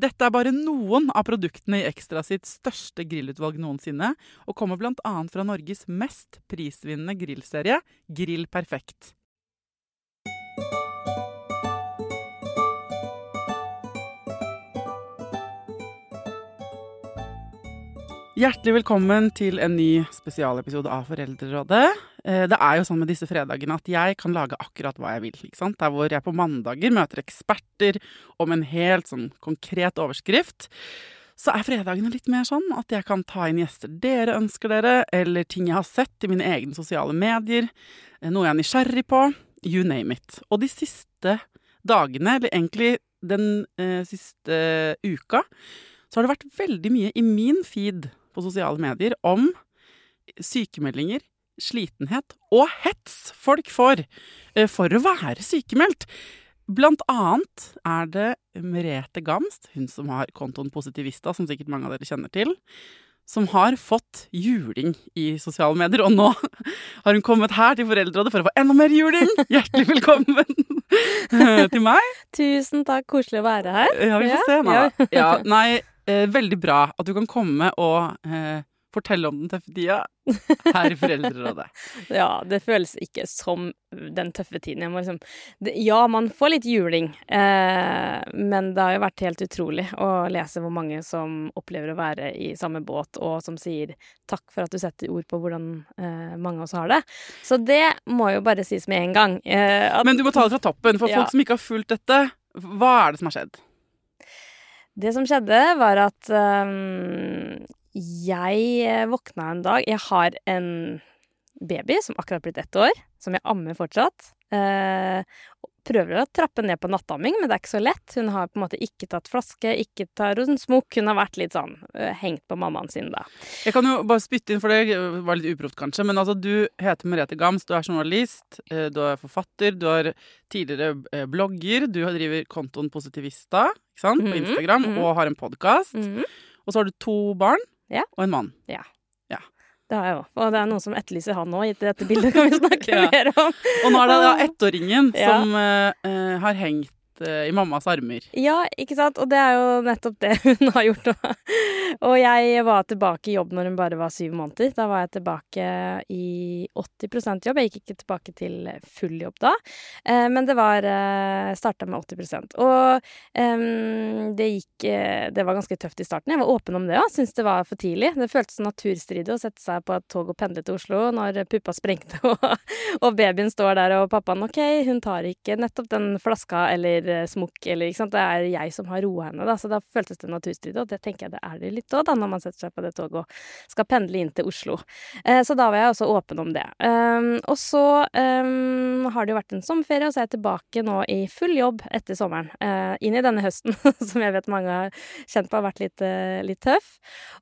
Dette er bare noen av produktene i Ekstra sitt største grillutvalg noensinne, og kommer bl.a. fra Norges mest prisvinnende grillserie, Grill Perfekt. Hjertelig velkommen til en ny spesialepisode av Foreldrerådet. Eh, Det er jo sånn med disse fredagene at jeg kan lage akkurat hva jeg vil. ikke sant? Der hvor jeg på mandager møter eksperter om en helt sånn konkret overskrift, så er fredagene litt mer sånn at jeg kan ta inn gjester dere ønsker dere, eller ting jeg har sett i mine egne sosiale medier, eh, noe jeg er nysgjerrig på. You name it. Og de siste dagene, eller egentlig den eh, siste uka, så har det vært veldig mye i min feed på sosiale medier om sykemeldinger, slitenhet og hets folk får eh, for å være sykemeldt. Blant annet er det Merete Gamst, hun som har kontoen Positivista, som sikkert mange av dere kjenner til, som har fått juling i sosiale medier. Og nå har hun kommet her til Foreldrerådet for å få enda mer juling! Hjertelig velkommen til meg. Tusen takk, koselig å være her. Ja, vi får se. Ja. Ja, nei, eh, veldig bra at du kan komme og eh, fortelle om den tøffe tida her i Foreldrerådet. Ja, det føles ikke som den tøffe tiden. Liksom det, Ja, man får litt juling, eh, men det har jo vært helt utrolig å lese hvor mange som opplever å være i samme båt, og som sier takk for at du setter ord på hvordan eh, mange av oss har det. Så det må jo bare sies med en gang. Eh, at Men du må ta det fra toppen, for Ja. folk som ikke har fulgt dette, hva er det som har skjedd? Det som skjedde, var at øhm, jeg eh, våkna en dag Jeg har en baby som akkurat blitt ett år, som jeg ammer fortsatt. Eh, prøver å trappe ned på nattamming, men det er ikke så lett. Hun har på en måte ikke tatt flaske, ikke en smokk. Hun har vært litt sånn øh, hengt på mammaen sin, da. Jeg kan jo bare spytte inn, for det var litt uproft kanskje, men altså du heter Merete Gams, du er journalist, eh, du er forfatter, du har tidligere eh, blogger, du driver kontoen Positivista ikke sant, på Instagram, mm -hmm. og har en podkast. Mhm. Og så har du to barn Ja. og en mann. Ja. Det har jeg òg. Og det er noen som etterlyser han gitt dette bildet kan vi snakke Ja. mer om. Og nå er det da ettåringen Ja. som eh, har hengt i mammas armer. Ja, ikke sant? Og det er jo nettopp det hun har gjort. nå. Og jeg var tilbake i jobb når hun bare var syv måneder. Da var jeg tilbake i 80% jobb. Jeg gikk ikke tilbake til full jobb da, eh, men det var eh, starta med 80 Og em, det gikk eh, Det var ganske tøft i starten. Jeg var åpen om det òg. Syntes det var for tidlig. Det føltes naturstridig å sette seg på et tog og pendle til Oslo når puppa sprengte og, og babyen står der og pappaen OK, hun tar ikke nettopp den flaska eller smokk, eller ikke sant. Det er jeg som har roa henne, da. Så da føltes det naturstridig, og det tenker jeg det er det litt òg, da, når man setter seg på det toget og skal pendle inn til Oslo. Eh, så da var jeg også åpen om det. Um, og så um, har det jo vært en sommerferie, og så er jeg tilbake nå i full jobb etter sommeren. Uh, inn i denne høsten, som jeg vet mange har kjent på har vært litt, uh, litt tøff.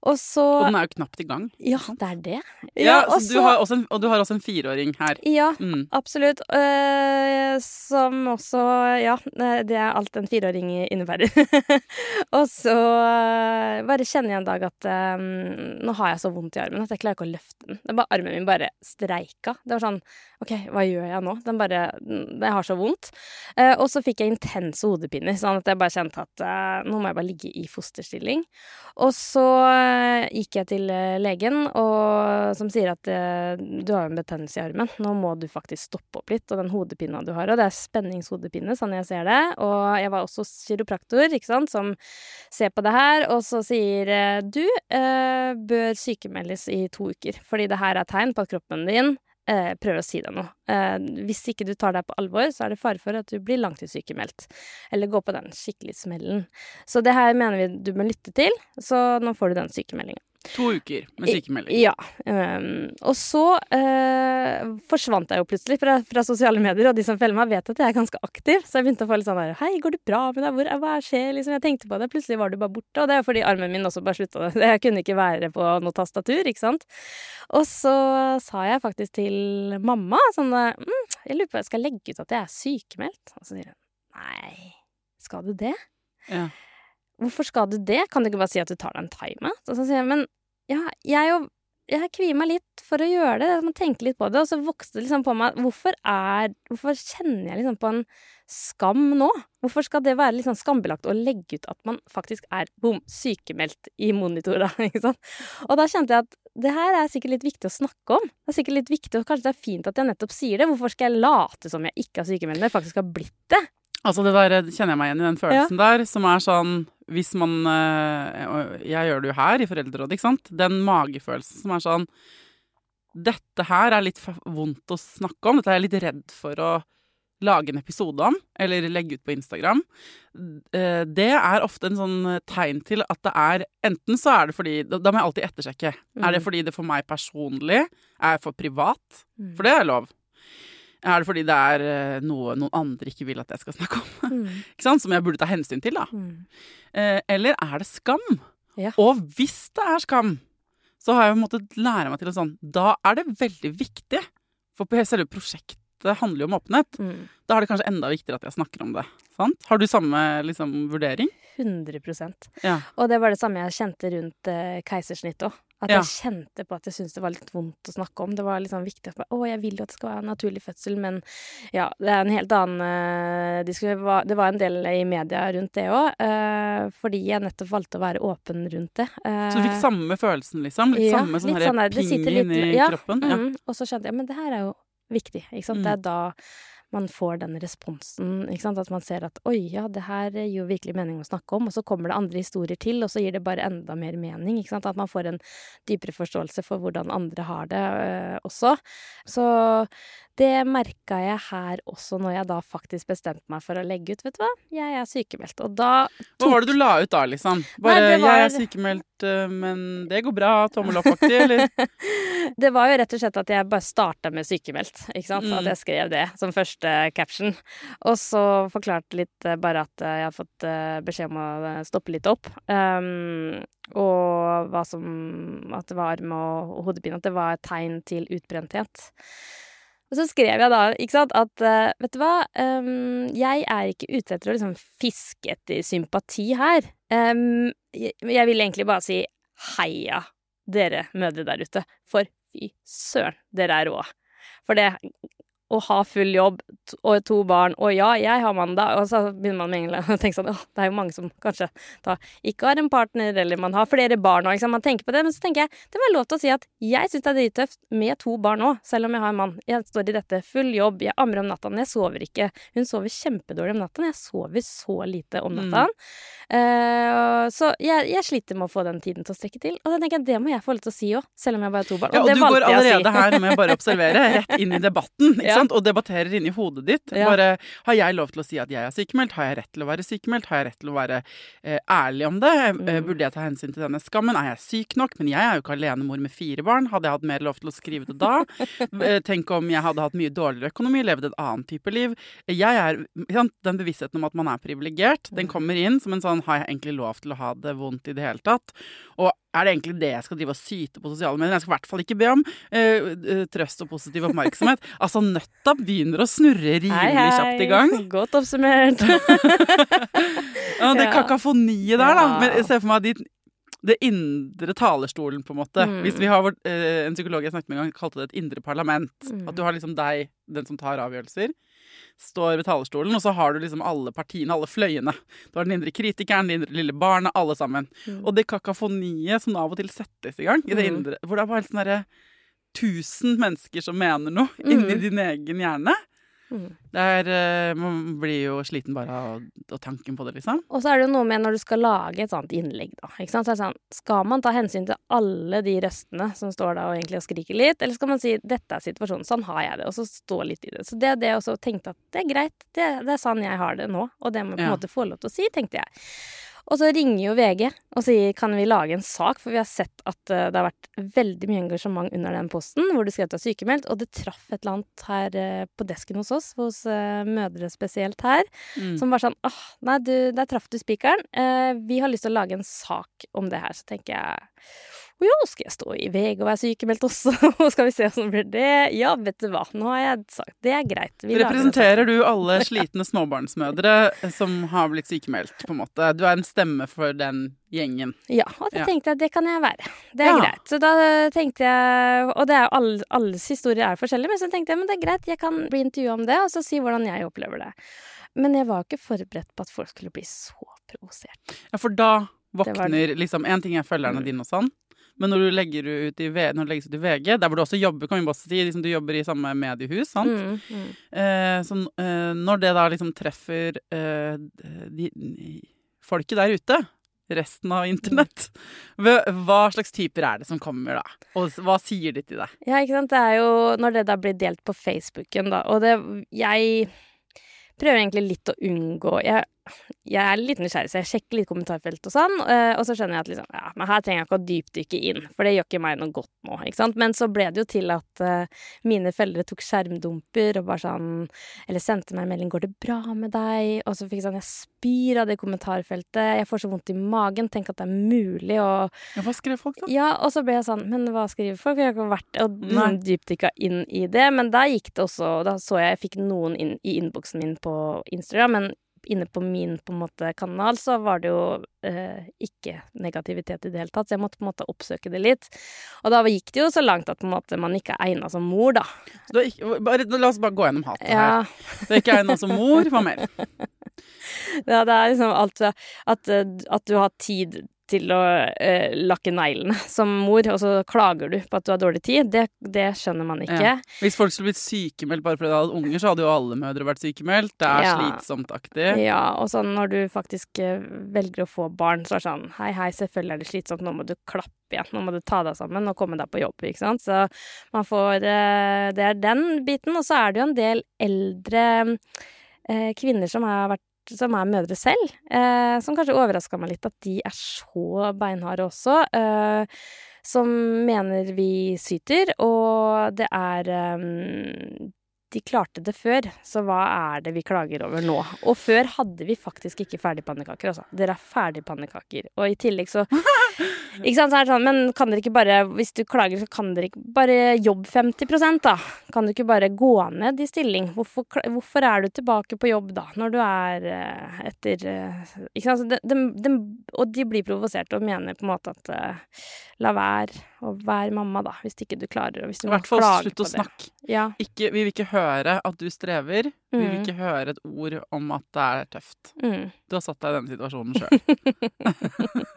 Og så Og den er jo knapt i gang. Ja, det er det. Ja, ja du en, og du har også en fireåring her. Ja, mm. absolutt. Uh, som også Ja, det er alt en fireåring innebærer. og så bare kjenner jeg en dag at um, nå har jeg så vondt i armen at jeg klarer ikke å løfte den. den bare, armen min bare streika. Det var sånn OK, hva gjør jeg nå? Den bare Jeg har så vondt. Uh, og så fikk jeg intense hodepiner, sånn at jeg bare kjente at uh, nå må jeg bare ligge i fosterstilling. Og så uh, gikk jeg til legen, og, som sier at du har en betennelse i armen. Nå må du faktisk stoppe opp litt. Og den hodepina du har, og det er spenningshodepine, sånn jeg ser det. Og jeg var også kiropraktor, ikke sant, som ser på det her, og så sier du bør sykemeldes i to uker. Fordi det her er tegn på at kroppen din eh, prøver å si deg noe. Eh, hvis ikke du tar deg på alvor, så er det fare for at du blir langtidssykemeldt. Eller går på den skikkelig smellen. Så det her mener vi du må lytte til, så nå får du den sykemeldinga. To uker med sykemelding. Ja. Um, og så uh, forsvant jeg jo plutselig fra, fra, sosiale medier, og de som følger meg, vet at jeg er ganske aktiv. Så jeg begynte å få litt sånn der Hei, går det bra med deg? Hvor, hva skjer? Liksom, jeg tenkte på det. Plutselig var du bare borte. Og det er fordi armen min også bare slutta. Jeg kunne ikke være på noe tastatur, ikke sant. Og så sa jeg faktisk til mamma sånn mm, Jeg lurer på om jeg skal legge ut at jeg er sykemeldt. Og så sier hun nei, skal du det? Ja. Hvorfor skal du det? Kan du ikke bare si at du tar deg en time? Og så sier jeg, men ja, jeg jo jeg kvier meg litt for å gjøre det. Jeg må tenke litt på det. Og så vokste det liksom på meg Hvorfor er Hvorfor kjenner jeg liksom på en skam nå? Hvorfor skal det være sånn skambelagt å legge ut at man faktisk er bom, sykemeldt i monitora? ikke sant? Og da kjente jeg at det her er sikkert litt viktig å snakke om. Det er sikkert litt viktig, og kanskje det er fint at jeg nettopp sier det. Hvorfor skal jeg late som jeg ikke er sykemeldt når jeg faktisk har blitt det? Altså det der kjenner jeg meg igjen i den følelsen ja. der, som er sånn hvis man Og Jeg gjør det jo her i Foreldrerådet, ikke sant. Den magefølelsen som er sånn Dette her er litt vondt å snakke om. Dette er jeg litt redd for å lage en episode om, eller legge ut på Instagram. Eh, det er ofte en sånn tegn til at det er Enten så er det fordi Da må jeg alltid ettersjekke. Mm. Er det mm. fordi det for meg personlig er for privat? For det er lov. Er det fordi det er eh, noe noen andre ikke vil at jeg skal snakke om? Mm. ikke sant? Som jeg burde ta hensyn til, da. Mm. Eh, eller er det skam? Ja. Og hvis det er skam, så har jeg måttet lære meg til å sånn Da er det veldig viktig. For selve prosjektet handler jo om åpenhet. Mm. Da er det kanskje enda viktigere at jeg snakker om det. Sant? Har du samme liksom, vurdering? 100% ja. Og det var det samme jeg kjente rundt eh, keisersnitt òg. At ja. jeg kjente på at jeg syntes det var litt vondt å snakke om. Det var liksom viktig at å, jeg vil jo at det skal være en naturlig fødsel, men ja, det er en helt annen skulle, Det var en del i media rundt det òg, eh, fordi jeg nettopp valgte å være åpen rundt det. Uh, så du fikk samme følelsen, liksom? Litt ja, samme sånn litt sånn ping inni ja, kroppen? Ja. Mm, og så skjønte jeg men det her er jo viktig, ikke sant. Mm. Det er da man får den responsen. At man ser at oi, ja, det her gir jo virkelig mening å snakke om. Og så kommer det andre historier til, og så gir det bare enda mer mening. At man får en dypere forståelse for hvordan andre har det øh, også. Så det merka jeg her også, når jeg da faktisk bestemte meg for å legge ut. Vet du hva, jeg er sykemeldt. Og da tok... Hva var det du la ut da, liksom? Bare Nei, var... 'jeg er sykemeldt, øh, men det går bra', tommel opp-aktig, eller? det var jo rett og slett at jeg bare starta med sykemeldt, ikke sant. Mm. At jeg skrev det som første caption. Og så forklarte litt øh, bare at jeg har fått beskjed om å stoppe litt opp. Um, og hva som At det var arm og hodepine. At det var et tegn til utbrenthet. Og så skrev jeg da, ikke sant, at uh, vet du hva, um, jeg er ikke ute etter å liksom fiske etter sympati her. Um, jeg, jeg vil egentlig bare si heia, dere mødre der ute. For fy søren, dere er rå. For det å ha full jobb og to barn, og ja, jeg har mandag, og så begynner man med en og å tenke sånn Å, det er jo mange som kanskje da ikke har en partner, eller man har flere barn og liksom, Man tenker på det, men så tenker jeg det må være lov til å si at jeg syns det er drittøft med to barn òg, selv om jeg har en mann. Jeg står i dette, full jobb, jeg ammer om natta, jeg sover ikke. Hun sover kjempedårlig om natta, jeg sover så lite om natta. Mm. Uh, så jeg, jeg, sliter med å få den tiden til å strekke til, og da tenker jeg det må jeg få lov til å si òg, selv om jeg bare har to barn. Og, ja, og du går allerede si. her jeg bare observere, rett inn i debatten. Ikke sant? Og debatterer inni hodet ditt. Ja. Bare Har jeg lov til å si at jeg er sykemeldt? Har jeg rett til å være sykemeldt? Har jeg rett til å være eh, ærlig om det? Eh, Mm. Burde jeg ta hensyn til denne skammen? Er jeg syk nok? Men jeg er jo ikke alenemor med fire barn. Hadde jeg hatt mer lov til å skrive det da? Eh, Tenk om jeg hadde hatt mye dårligere økonomi, levd et annet type liv. Jeg er, sant, Den bevisstheten om at man er privilegert, den kommer inn som en sånn Har jeg egentlig lov til å ha det vondt i det hele tatt? Og er det egentlig det jeg skal drive og syte på sosiale medier? Jeg skal i hvert fall ikke be om eh, trøst og positiv oppmerksomhet. Altså, nøtta begynner å snurre rimelig kjapt i gang. Godt oppsummert. Ja, det Ja. kakafoniet der, da. Men se for meg de, det indre talerstolen, på en måte. Mm. Hvis vi har vårt, eh, En psykolog jeg snakket med en gang, kalte det et indre parlament. Mm. At du har liksom deg, den som tar avgjørelser, står ved talerstolen, og så har du liksom alle partiene, alle fløyene. Du har den indre kritikeren, det indre lille barnet, alle sammen. Mm. Og det kakafoniet som av og til settes i gang, i det Mm. indre, hvor det er bare sånn derre tusen mennesker som mener noe inni Mm. din egen hjerne. Mm. Det er, eh, man blir jo sliten bare av, av tanken på det, liksom. Og så er det jo noe med når du skal lage et sånt innlegg, da. Så sånn, skal man ta hensyn til alle de røstene som står der og egentlig og skriker litt, eller skal man si 'dette er situasjonen, sånn har jeg det', og så stå litt i det. Så det er det jeg også tenkte at det er greit, det, det er sånn jeg har det nå, og det må jeg på en Ja. måte få lov til å si, tenkte jeg. Og så ringer jo VG og sier kan vi lage en sak, for vi har sett at eh, det har vært veldig mye engasjement under den posten, hvor du skrev at du er sykemeldt, og det traff et eller annet her eh, på desken hos oss, hos eh, mødre spesielt her, Mm. som var sånn åh, nei, du, der traff du spikeren. Vi har lyst til å lage en sak om det her. Så tenker jeg å ja, skal jeg stå i VG og være sykemeldt også? Og skal vi se åssen blir det? Ja, vet du hva, nå har jeg sagt det er greit. Vi. Representerer du alle slitne småbarnsmødre som har blitt sykemeldt, på en måte? Du er en stemme for den gjengen. Ja, og det Ja. tenkte jeg, det kan jeg være. Det er Ja. greit. Så da tenkte jeg Og det er jo alle, alles historier er forskjellige, men så tenkte jeg men det er greit, jeg kan bli intervjua om det, og så si hvordan jeg opplever det. Men jeg var ikke forberedt på at folk skulle bli så provosert. Ja, for da var våkner liksom En ting er følgerne Mm. dine og sånn, men når du legger ut i, når det legges ut i VG, der hvor du også jobber, kan vi bare si, liksom du jobber i samme mediehus, sant? Mm, mm. Eh, så eh, når det da liksom treffer eh, de, folket der ute, resten av internett, hva hva slags typer er det som kommer da? Og hva sier de til deg? Ja, ikke sant. Det er jo når det da blir delt på Facebooken, da. Og det Jeg prøver egentlig litt å unngå Jeg, jeg er litt nysgjerrig, så jeg sjekker litt kommentarfelt og sånn. eh, Og så skjønner jeg at liksom, ja, men her trenger jeg ikke å dypdykke inn, for det gjør ikke meg noe godt nå. ikke sant? Men så ble det jo til at eh, mine følgere tok skjermdumper og bare sånn Eller sendte meg en melding 'Går det bra med deg?' Og så fikk jeg sånn Jeg spyr av det kommentarfeltet. Jeg får så vondt i magen. Tenk at det er mulig å Ja, hva skrev folk, da? ja, og så ble jeg sånn Men hva skriver folk? Jeg har ikke vært og liksom dypdykka inn i det. Men da gikk det også Da så jeg jeg fikk noen inn i innboksen min på Instagram, men inne på min på en måte kanal så var det jo eh, ikke negativitet i det hele tatt, så jeg måtte på en måte oppsøke det litt. Og da gikk det jo så langt at på en måte man ikke er egna som mor, da. Er ikke, bare, la oss bare gå gjennom hatet her. Ja, Du er ikke egna som mor, hva mer? ja, det er liksom alt at, eh, at du har tid til å eh, lakke neglene som mor, og så klager du på at du har dårlig tid. Det, det skjønner man ikke. Ja. Hvis folk skulle blitt sykemeldt bare fordi de hadde unger, så hadde jo alle mødre vært sykemeldt. Det er Ja. slitsomt-aktig. Ja, og sånn når du faktisk eh, velger å få barn, så er det sånn Hei, hei, selvfølgelig er det slitsomt, nå må du klappe igjen. Nå må du ta deg sammen og komme deg på jobb, ikke sant. Så man får eh, Det er den biten. Og så er det jo en del eldre eh, kvinner som har vært som er mødre selv, eh, som kanskje overraska meg litt at de er så beinharde også. Eh, som mener vi syter, og det er eh, de klarte det før, så hva er det vi klager over nå? Og før hadde vi faktisk ikke ferdigpannekaker, altså. Dere er ferdigpannekaker. Og i tillegg så Ikke sant, så er det sånn, men kan dere ikke bare Hvis du klager, så kan dere ikke bare jobbe 50 da? Kan du ikke bare gå ned i stilling? Hvorfor, hvorfor er du tilbake på jobb da, når du er eh, etter eh, Ikke sant, så de, de, de, og de blir provosert og mener på en måte at eh, La være å være mamma, da, hvis ikke du klarer og hvis du I hvert fall slutt å snakke. Ja. Ikke, vi vil ikke høre at du strever. Vi vil Mm. ikke høre et ord om at det er tøft. Mm. Du har satt deg i denne situasjonen sjøl.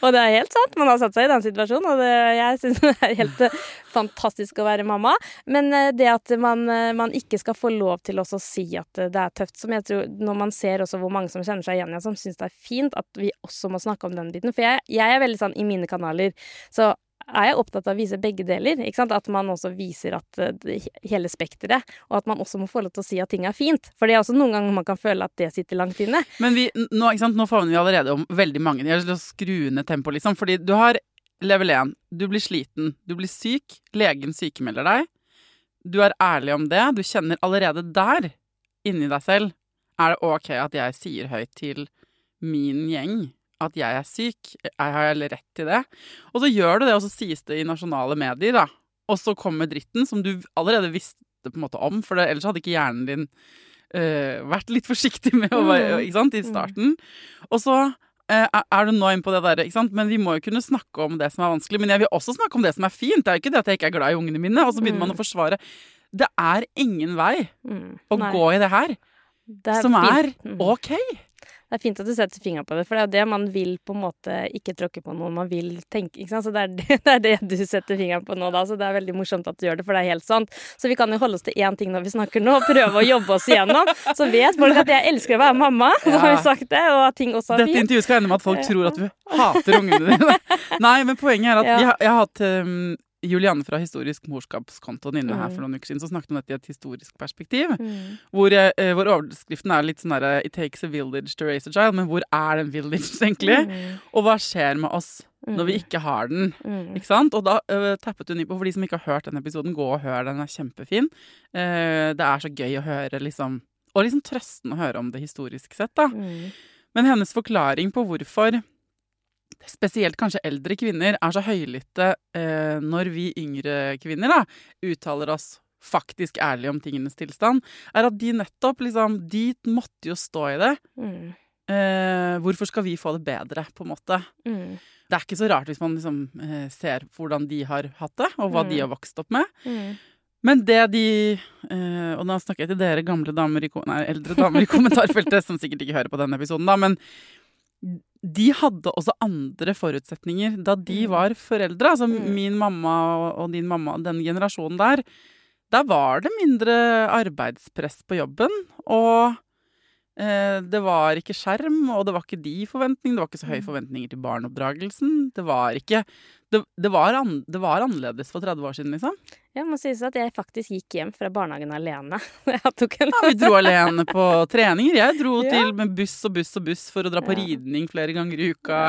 Og det er helt sant, man har satt seg i den situasjonen, og det, jeg syns det er helt eh, fantastisk å være mamma. Men eh, det at man, eh, man ikke skal få lov til å si at det er tøft, som jeg tror Når man ser også hvor mange som kjenner seg igjen i, som syns det er fint at vi også må snakke om den biten. For jeg, jeg er veldig sånn i mine kanaler, så er jeg opptatt av å vise begge deler. At man også viser at det, hele spekteret, og at man også må få lov til å si at ting er fint. For det er også noen ganger man kan føle at det sitter langt inne. Men vi, nå, ikke sant, nå favner vi allerede om veldig mange. Jeg har lyst til å skru ned tempoet, liksom. Fordi du har level 1. Du blir sliten. Du blir syk. Legen sykemelder deg. Du er ærlig om det. Du kjenner allerede der, inni deg selv, er det ok at jeg sier høyt til min gjeng at jeg er syk. Jeg har rett til det? Og så gjør du det, og så sies det i nasjonale medier, da. Og så kommer dritten, som du allerede visste på en måte om, for ellers hadde ikke hjernen din uh, vært litt forsiktig med å være mm. ikke sant, i mm. starten. Og så uh, er du nå inne på det der, ikke sant? men vi må jo kunne snakke om det som er vanskelig. Men jeg vil også snakke om det som er fint. Det er jo ikke det at jeg ikke er glad i ungene mine. Og så begynner man å mm. forsvare. Det er ingen vei å Nei. gå i det her det er som er OK. Det er fint at du setter fingeren på det, for det er jo det man vil på en måte ikke tråkke på noen man vil tenke. ikke sant? Så det er det, det er det, du setter fingeren på nå, da. Så det er veldig morsomt at du gjør det, for det er helt sant. Så vi kan jo holde oss til én ting når vi snakker nå, og prøve å jobbe oss igjennom. Så vet folk at jeg elsker å være mamma, så har vi sagt det, og at ting også er fint. Dette intervjuet skal ende med at folk tror at du hater ungene dine. Nei, men poenget er at ja. jeg, jeg, har hatt um, Julianne fra Historisk morskapskontoen inne her mm. for noen uker siden, så snakket om dette i et historisk perspektiv. Mm. Hvor, eh, hvor, overskriften er litt sånn derre It takes a village to raise a child. Men hvor er den village, egentlig? Mm. Og hva skjer med oss når vi mm. ikke har den? Mm. Ikke sant? Og da uh, tappet hun inn på For de som ikke har hørt den episoden, gå og hør den. Den er kjempefin. Uh, det er så gøy å høre, liksom Og liksom trøsten å høre om det historisk sett, da. Mm. Men hennes forklaring på hvorfor spesielt kanskje eldre kvinner, er så høylytte eh, når vi yngre kvinner da, uttaler oss faktisk ærlig om tingenes tilstand, er at de nettopp liksom De måtte jo stå i det. Mm. Eh, hvorfor skal vi få det bedre, på en måte? Mm. Det er ikke så rart hvis man liksom eh, ser hvordan de har hatt det, og hva mm. de har vokst opp med. Mm. Men det de eh, Og da snakker jeg til dere gamle damer i, nei, eldre damer i kommentarfeltet, som sikkert ikke hører på denne episoden, da, men de hadde også andre forutsetninger da de mm. var foreldre. Altså mm. min mamma og din mamma, den generasjonen der. Der var det mindre arbeidspress på jobben. Og eh, det var ikke skjerm, og det var ikke de forventningene. Det var ikke så høye mm. forventninger til barneoppdragelsen. Det var ikke det, det, var an, det, var annerledes for 30 år siden, liksom. Jeg må sies at jeg faktisk gikk hjem fra barnehagen alene. ja, vi dro alene på treninger. Jeg dro ja. til med buss og buss og buss for å dra på ja. ridning flere ganger i uka.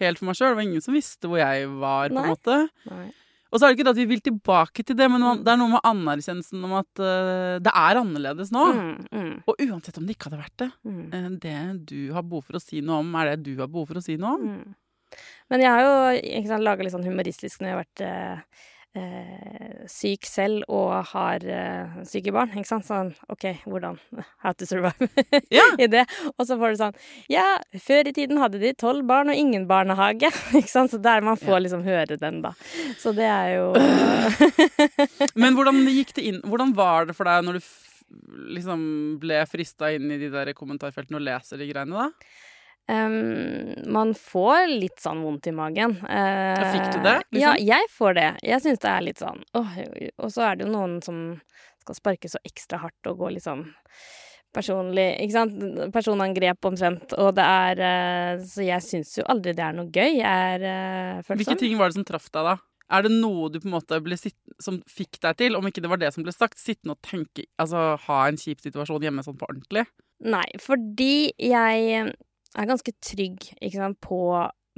Helt for meg sjøl. Det var ingen som visste hvor jeg var, på en måte. Nei. Og så er det ikke det at vi vil tilbake til det, men mm. det er noe med anerkjennelsen om at uh, det er annerledes nå. Mm, mm. Og uansett om det ikke hadde vært det, mm. uh, det du har behov for å si noe om, er det du har behov for å si noe om. Men jeg har jo laga litt sånn humoristisk når jeg har vært eh, eh, syk selv og har eh, syke barn. Ikke sant? Sånn OK, hvordan How to survive ja. i det. Og så får du sånn Ja, før i tiden hadde de tolv barn og ingen barnehage. ikke sant? Så der man får ja. liksom høre den, da. Så det er jo Men hvordan gikk det inn Hvordan var det for deg når du liksom ble frista inn i de der kommentarfeltene og leser de greiene, da? Um, man får litt sånn vondt i magen. Uh, Fikk du det? Liksom? Ja, jeg får det. Jeg syns det er litt sånn oh, Og så er det jo noen som skal sparke så ekstra hardt og gå litt sånn personlig Ikke sant? Personangrep omtrent. Og det er uh, Så jeg syns jo aldri det er noe gøy. Jeg er uh, følsom. Hvilke ting var det som traff deg, da? Er det noe du på en måte ble sitt, som fikk deg til, om ikke det var det som ble sagt, sittende og tenke Altså ha en kjip situasjon hjemme sånn på ordentlig? Nei, fordi jeg er ganske trygg sant, på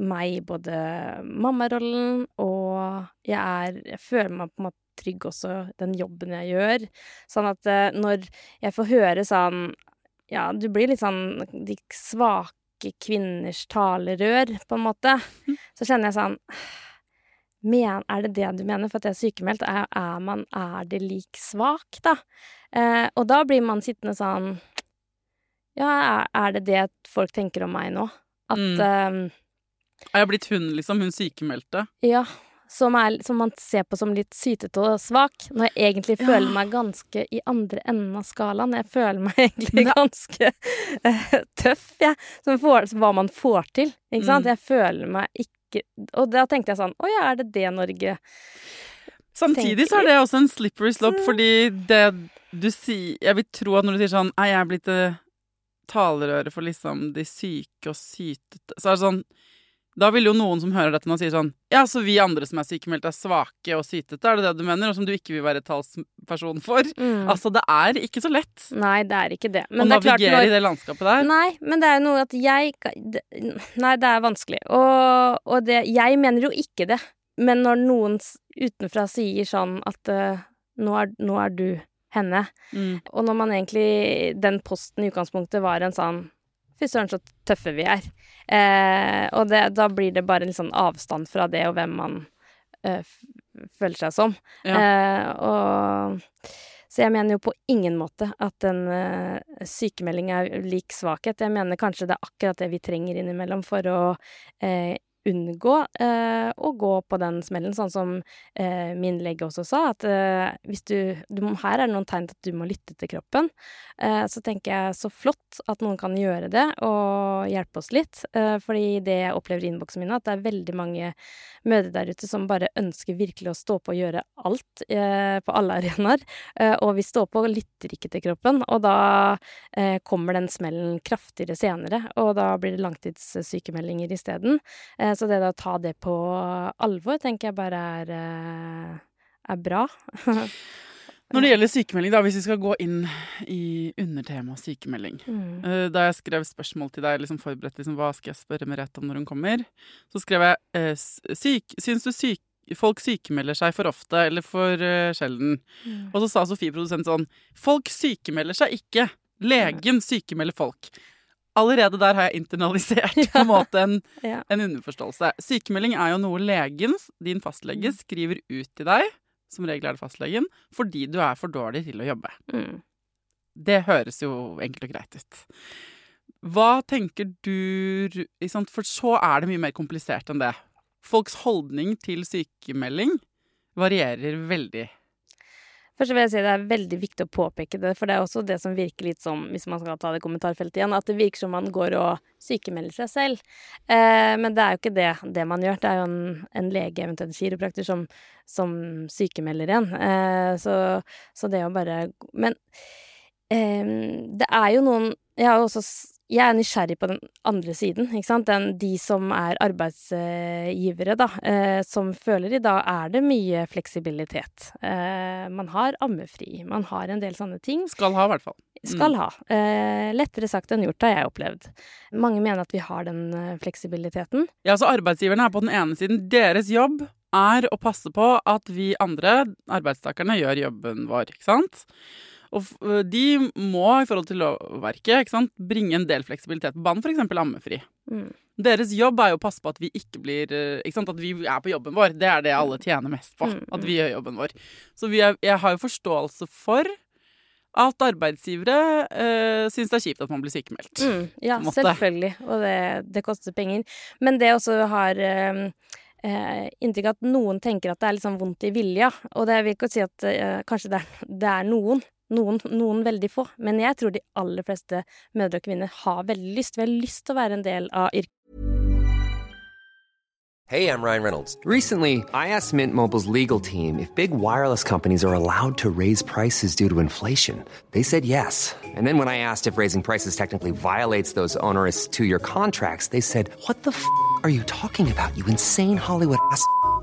meg, både mammarollen og jeg er Jeg føler meg på en måte trygg også den jobben jeg gjør. Sånn at uh, når jeg får høre sånn Ja, du blir litt sånn de svake kvinners talerør, på en måte. Mm. Så kjenner jeg sånn men, er det det du mener? For at jeg er sykemeldt, er, er, man Er det lik svak, da? Eh, og da blir man sittende sånn ja, er det det folk tenker om meg nå? At mm. um, Jeg har blitt hun, liksom? Hun sykemeldte? Ja. Som, er, som, man ser på som litt sytete og svak, når jeg egentlig ja. føler meg ganske i andre enden av skalaen. Jeg føler meg egentlig det... ganske uh, tøff, jeg. Ja. Får, hva man får til, ikke sant? Mm. Jeg føler meg ikke Og da tenkte jeg sånn Å ja, er det det Norge Samtidig så er det også en slippery slope, mm. fordi det du sier Jeg vil tro at når du sier sånn Er jeg blitt uh, talerøret for liksom de syke og sytete Så er det sånn Da vil jo noen som hører dette nå si sånn Ja, så vi andre som er sykemeldte, er svake og sytete, er det det du mener? Og som du ikke vil være talsperson for? Mm. Altså, det er ikke så lett Nei, det er ikke det. å det er klart navigere når- i det landskapet der. Nei, men det er jo noe at jeg Nei, det er vanskelig. Og, og det Jeg mener jo ikke det. Men når noen utenfra sier sånn at uh, nå, er, nå er du henne, Mm. og når man egentlig Den posten i utgangspunktet var en sånn Fy søren, så tøffe vi er. Eh, og det, da blir det bare en sånn avstand fra det og hvem man eh, føler seg som. Ja. Eh, og så jeg mener jo på ingen måte at en uh, sykemelding er lik svakhet. Jeg mener kanskje det er akkurat det vi trenger innimellom for å eh, unngå eh, å gå på den smellen, sånn som eh, min lege også sa, at eh, hvis du, du Her er det noen tegn til at du må lytte til kroppen. Eh, så tenker jeg så flott at noen kan gjøre det og hjelpe oss litt. Eh, fordi det jeg opplever i innboksen min, at det er veldig mange mødre der ute som bare ønsker virkelig å stå på og gjøre alt eh, på alle arenaer. Og vi står på og lytter ikke til kroppen, og da kommer den smellen kraftigere senere, og da blir det langtidssykemeldinger isteden. Eh, så det å ta det på alvor tenker jeg bare er, eh, er bra. Når det gjelder sykemelding, da, hvis vi skal gå inn i undertemaet sykemelding Mm. Eh, Da jeg skrev spørsmål til deg, liksom forberedt liksom, hva skal jeg spørre Merete om når hun kommer, så skrev jeg eh, syk, Syns du syk, folk sykemelder seg for ofte eller for eh, sjelden? Mm. Og så sa Sofie produsent sånn Folk sykemelder seg ikke. Legen sykemelder folk. Allerede der har jeg internalisert på en måte en, Ja. en underforståelse. Sykemelding er jo noe legen, din fastlege, Mm. skriver ut til deg, som regel er det fastlegen, fordi du er for dårlig til å jobbe. Mm. Det høres jo enkelt og greit ut. Hva tenker du? For så er det mye mer komplisert enn det. Folks holdning til sykemelding varierer veldig. Først vil jeg si det er veldig viktig å påpeke det, for det er også det som virker litt som, hvis man skal ta det kommentarfeltet igjen, at det virker som man går og sykemelder seg selv. Eh, men det er jo ikke det, det man gjør. Det er jo en, en lege, eventuelt en kiropraktor, som, som sykemelder en. Eh, så, så det å bare Men eh, det er jo noen Jeg har jo også jeg er nysgjerrig på den andre siden, ikke sant. Den, de som er arbeidsgivere, da. Eh, som føler i dag er det mye fleksibilitet. Eh, man har ammefri, man har en del sånne ting. Skal ha, i hvert fall. Skal ha. Eh, lettere sagt enn gjort, har jeg opplevd. Mange mener at vi har den eh, fleksibiliteten. Ja, så Arbeidsgiverne er på den ene siden. Deres jobb er å passe på at vi andre, arbeidstakerne, gjør jobben vår. ikke sant? Og de må i forhold til lovverket ikke sant, bringe en del fleksibilitet på banen, f.eks. ammefri. Mm. Deres jobb er jo å passe på at vi ikke blir ikke sant, At vi er på jobben vår. Det er det alle tjener mest på. Mm, At mm. vi gjør jobben vår. Så vi er, jeg har jo forståelse for at arbeidsgivere øh, syns det er kjipt at man blir sykemeldt. Mm, ja, selvfølgelig. Og det, det koster penger. Men det også har øh, eh, inntrykk av at noen tenker at det er litt sånn vondt i vilja. Og det vil ikke si at eh, kanskje det er, det er noen. Noen, noen veldig få. Men jeg tror de aller fleste mødre og kvinner har veldig lyst. Vi har lyst til å være en del av yrket. Hey, I'm Ryan Reynolds. Recently, I asked Mint Mobile's legal team if big wireless companies are allowed to raise prices due to inflation. They said yes. And then when I asked if raising prices technically violates those onerous two year contracts, they said, What the f are you talking about, you insane Hollywood ass?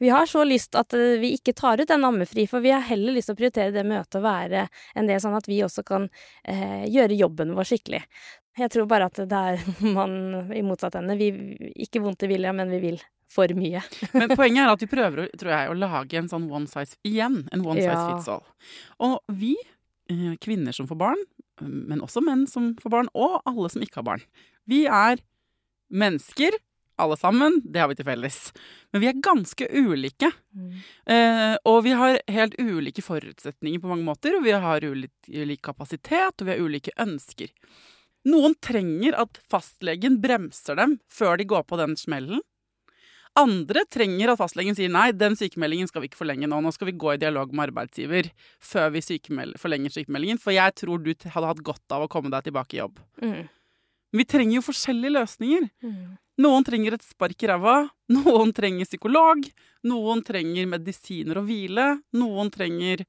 Vi har så lyst at eh, vi ikke tar ut den ammefri, for vi har heller lyst til å prioritere det møtet å være en del sånn at vi også kan eh, gjøre jobben vår skikkelig. Jeg tror bare at det er man i motsatt ende. Vi, ikke vondt i vilja, men vi vil for mye. Men poenget er at vi prøver tror jeg, å lage en sånn one size igjen. En one size ja. fits all. Og vi, eh, kvinner som får barn, men også menn som får barn, og alle som ikke har barn, vi er mennesker. Alle sammen. Det har vi til felles. Men vi er ganske ulike. Mm. Eh, og vi har helt ulike forutsetninger på mange måter. Og vi har ulik, ulik kapasitet, og vi har ulike ønsker. Noen trenger at fastlegen bremser dem før de går på den smellen. Andre trenger at fastlegen sier nei, den sykemeldingen skal vi ikke forlenge nå. Nå skal vi gå i dialog med arbeidsgiver før vi forlenger sykemeldingen. For jeg tror du hadde hatt godt av å komme deg tilbake i jobb. Mm. Vi trenger jo forskjellige løsninger. Mm. Noen trenger et spark i ræva. Noen trenger psykolog. Noen trenger medisiner og hvile. Noen trenger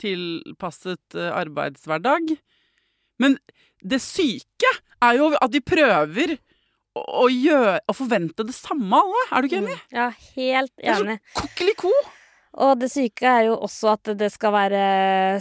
tilpasset eh, arbeidshverdag. Men det syke er jo at de prøver å, gjøre, å forvente det samme alle. Er du ikke enig? Mm. Ja, helt enig. Det er så kokkeli-ko. Og det syke er jo også at det skal være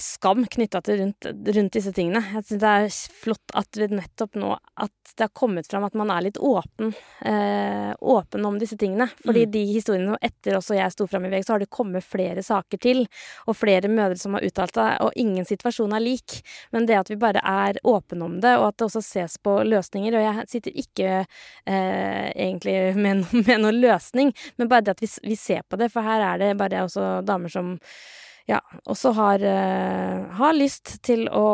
skam knytta til rundt, rundt, disse tingene. Jeg syns det er flott at vi nettopp nå at det har kommet fram at man er litt åpen, eh, åpen om disse tingene. Fordi mm. de historiene etter også jeg sto fram i VG, så har det kommet flere saker til. Og flere mødre som har uttalt seg, og ingen situasjon er lik. Men det at vi bare er åpne om det, og at det også ses på løsninger Og jeg sitter ikke eh, egentlig med, med noen løsning, men bare det at vi, vi ser på det, for her er det bare også damer som ja, også har, uh, har, lyst til å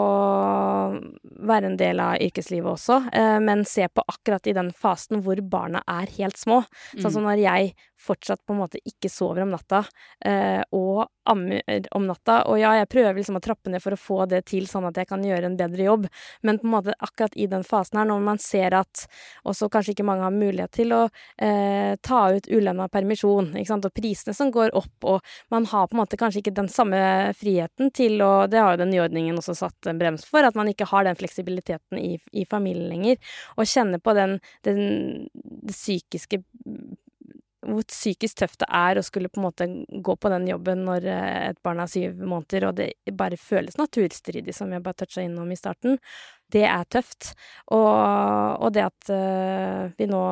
være en del av yrkeslivet også, uh, men se på akkurat i den fasen hvor barna er helt små. Sånn som mm. når jeg fortsatt på en måte ikke sover om natta, eh, og ammer om natta. Og ja, jeg prøver liksom å trappe ned for å få det til, sånn at jeg kan gjøre en bedre jobb, men på en måte akkurat i den fasen her, når man ser at også kanskje ikke mange har mulighet til å eh, ta ut ulønna permisjon, ikke sant, og prisene som går opp, og man har på en måte kanskje ikke den samme friheten til å Det har jo den nyordningen også satt en brems for, at man ikke har den fleksibiliteten i, i familien lenger, og kjenner på den, den den psykiske hvor psykisk tøft det er å skulle på en måte gå på den jobben når eh, et barn er syv måneder, og det bare føles naturstridig, som jeg bare toucha innom i starten det er tøft. Og, og det at uh, vi nå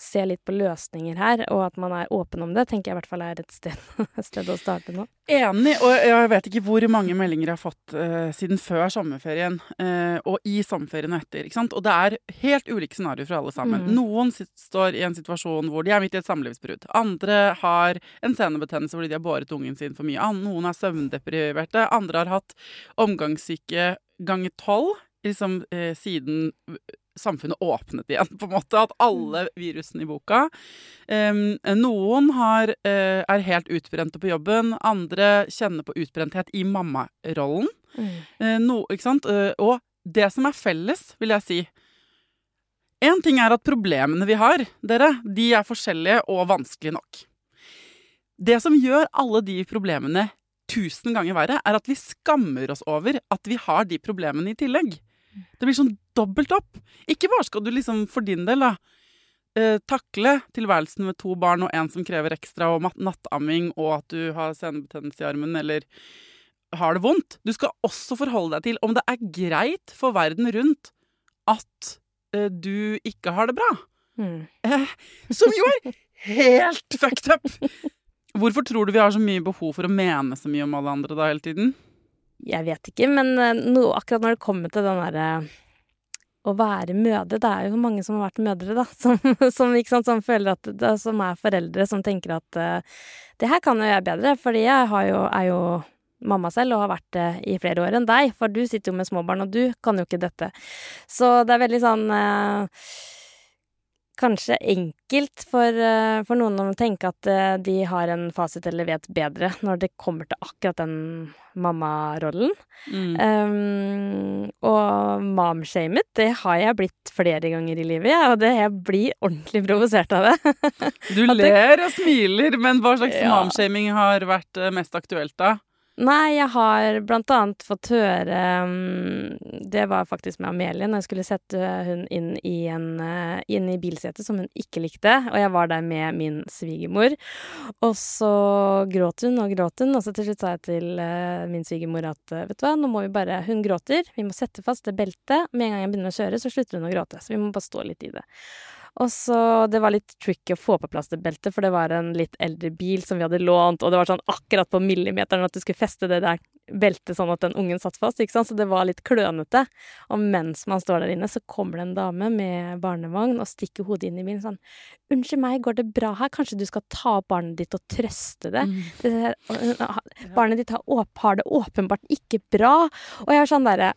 ser litt på løsninger her, og at man er åpen om det, tenker jeg i hvert fall er et sted, et sted å starte nå. Enig, og jeg vet ikke hvor mange meldinger jeg har fått uh, siden før sommerferien, uh, og i sommerferien etter. ikke sant? Og det er helt ulike scenarioer for alle sammen. Mm. Noen står i en situasjon hvor de er midt i et samlivsbrudd. Andre har en senebetennelse fordi de har båret ungen sin for mye. Noen er søvndepriverte. Andre har hatt omgangssyke ganger tolv liksom eh, siden samfunnet åpnet igjen, på en måte. At alle mm. virusene i boka um, Noen har, uh, er helt utbrente på jobben. Andre kjenner på utbrenthet i mammarollen. Mm. Uh, no. Uh, og det som er felles, vil jeg si Én ting er at problemene vi har, dere, de er forskjellige og vanskelige nok. Det som gjør alle de problemene tusen ganger verre, er at vi skammer oss over at vi har de problemene i tillegg. Det blir sånn dobbelt opp. Ikke bare skal du liksom for din del da, eh, takle tilværelsen med to barn og en som krever ekstra, og nattamming, og at du har senebetennelse i armen eller har det vondt. Du skal også forholde deg til om det er greit for verden rundt at eh, du ikke har det bra. Mm. Eh, som jo er helt fucked up! Hvorfor tror du vi har så mye behov for å mene så mye om alle andre da hele tiden? Jeg vet ikke, men eh, no, akkurat når det kommer til den derre å være mødre Det er jo mange som har vært mødre, da. Som, som, sant, som føler at da, Som er foreldre som tenker at uh, det her kan jo jeg bedre, fordi jeg jo, er jo mamma selv og har vært det i flere år enn deg. For du sitter jo med småbarn, og du kan jo ikke dette. Så det er veldig sånn eh, Kanskje enkelt for, eh, for noen å tenke at eh, de har en fasit eller vet bedre når det kommer til akkurat den mammarollen. Mm. Um, og momshamet, det har jeg blitt flere ganger i livet, og det, jeg blir ordentlig provosert av det. Du ler og smiler, men hva slags Ja. momshaming har vært eh, mest aktuelt da? Nei, jeg har blant annet fått høre um, Det var faktisk med Amelie, når jeg skulle sette hun inn i, en, uh, inn i bilsetet som hun ikke likte. Og jeg var der med min svigermor. Og så gråt hun og gråt hun, og så til slutt sa jeg til uh, min svigermor at uh, vet du hva, nå må vi bare Hun gråter, vi må sette fast det beltet. Med en gang jeg begynner å kjøre, så slutter hun å gråte. Så vi må bare stå litt i det. Og så Det var litt tricky å få på plass det beltet, for det var en litt eldre bil som vi hadde lånt, og det var sånn akkurat på millimeteren at du skulle feste det der beltet sånn at den ungen satt fast, ikke sant, så det var litt klønete. Og mens man står der inne, så kommer det en dame med barnevogn og stikker hodet inn i bilen sånn Unnskyld meg, går det bra her? Kanskje du skal ta opp barnet ditt og trøste det? det her, og, uh, barnet ditt har, har det åpenbart ikke bra. Og jeg var sånn derre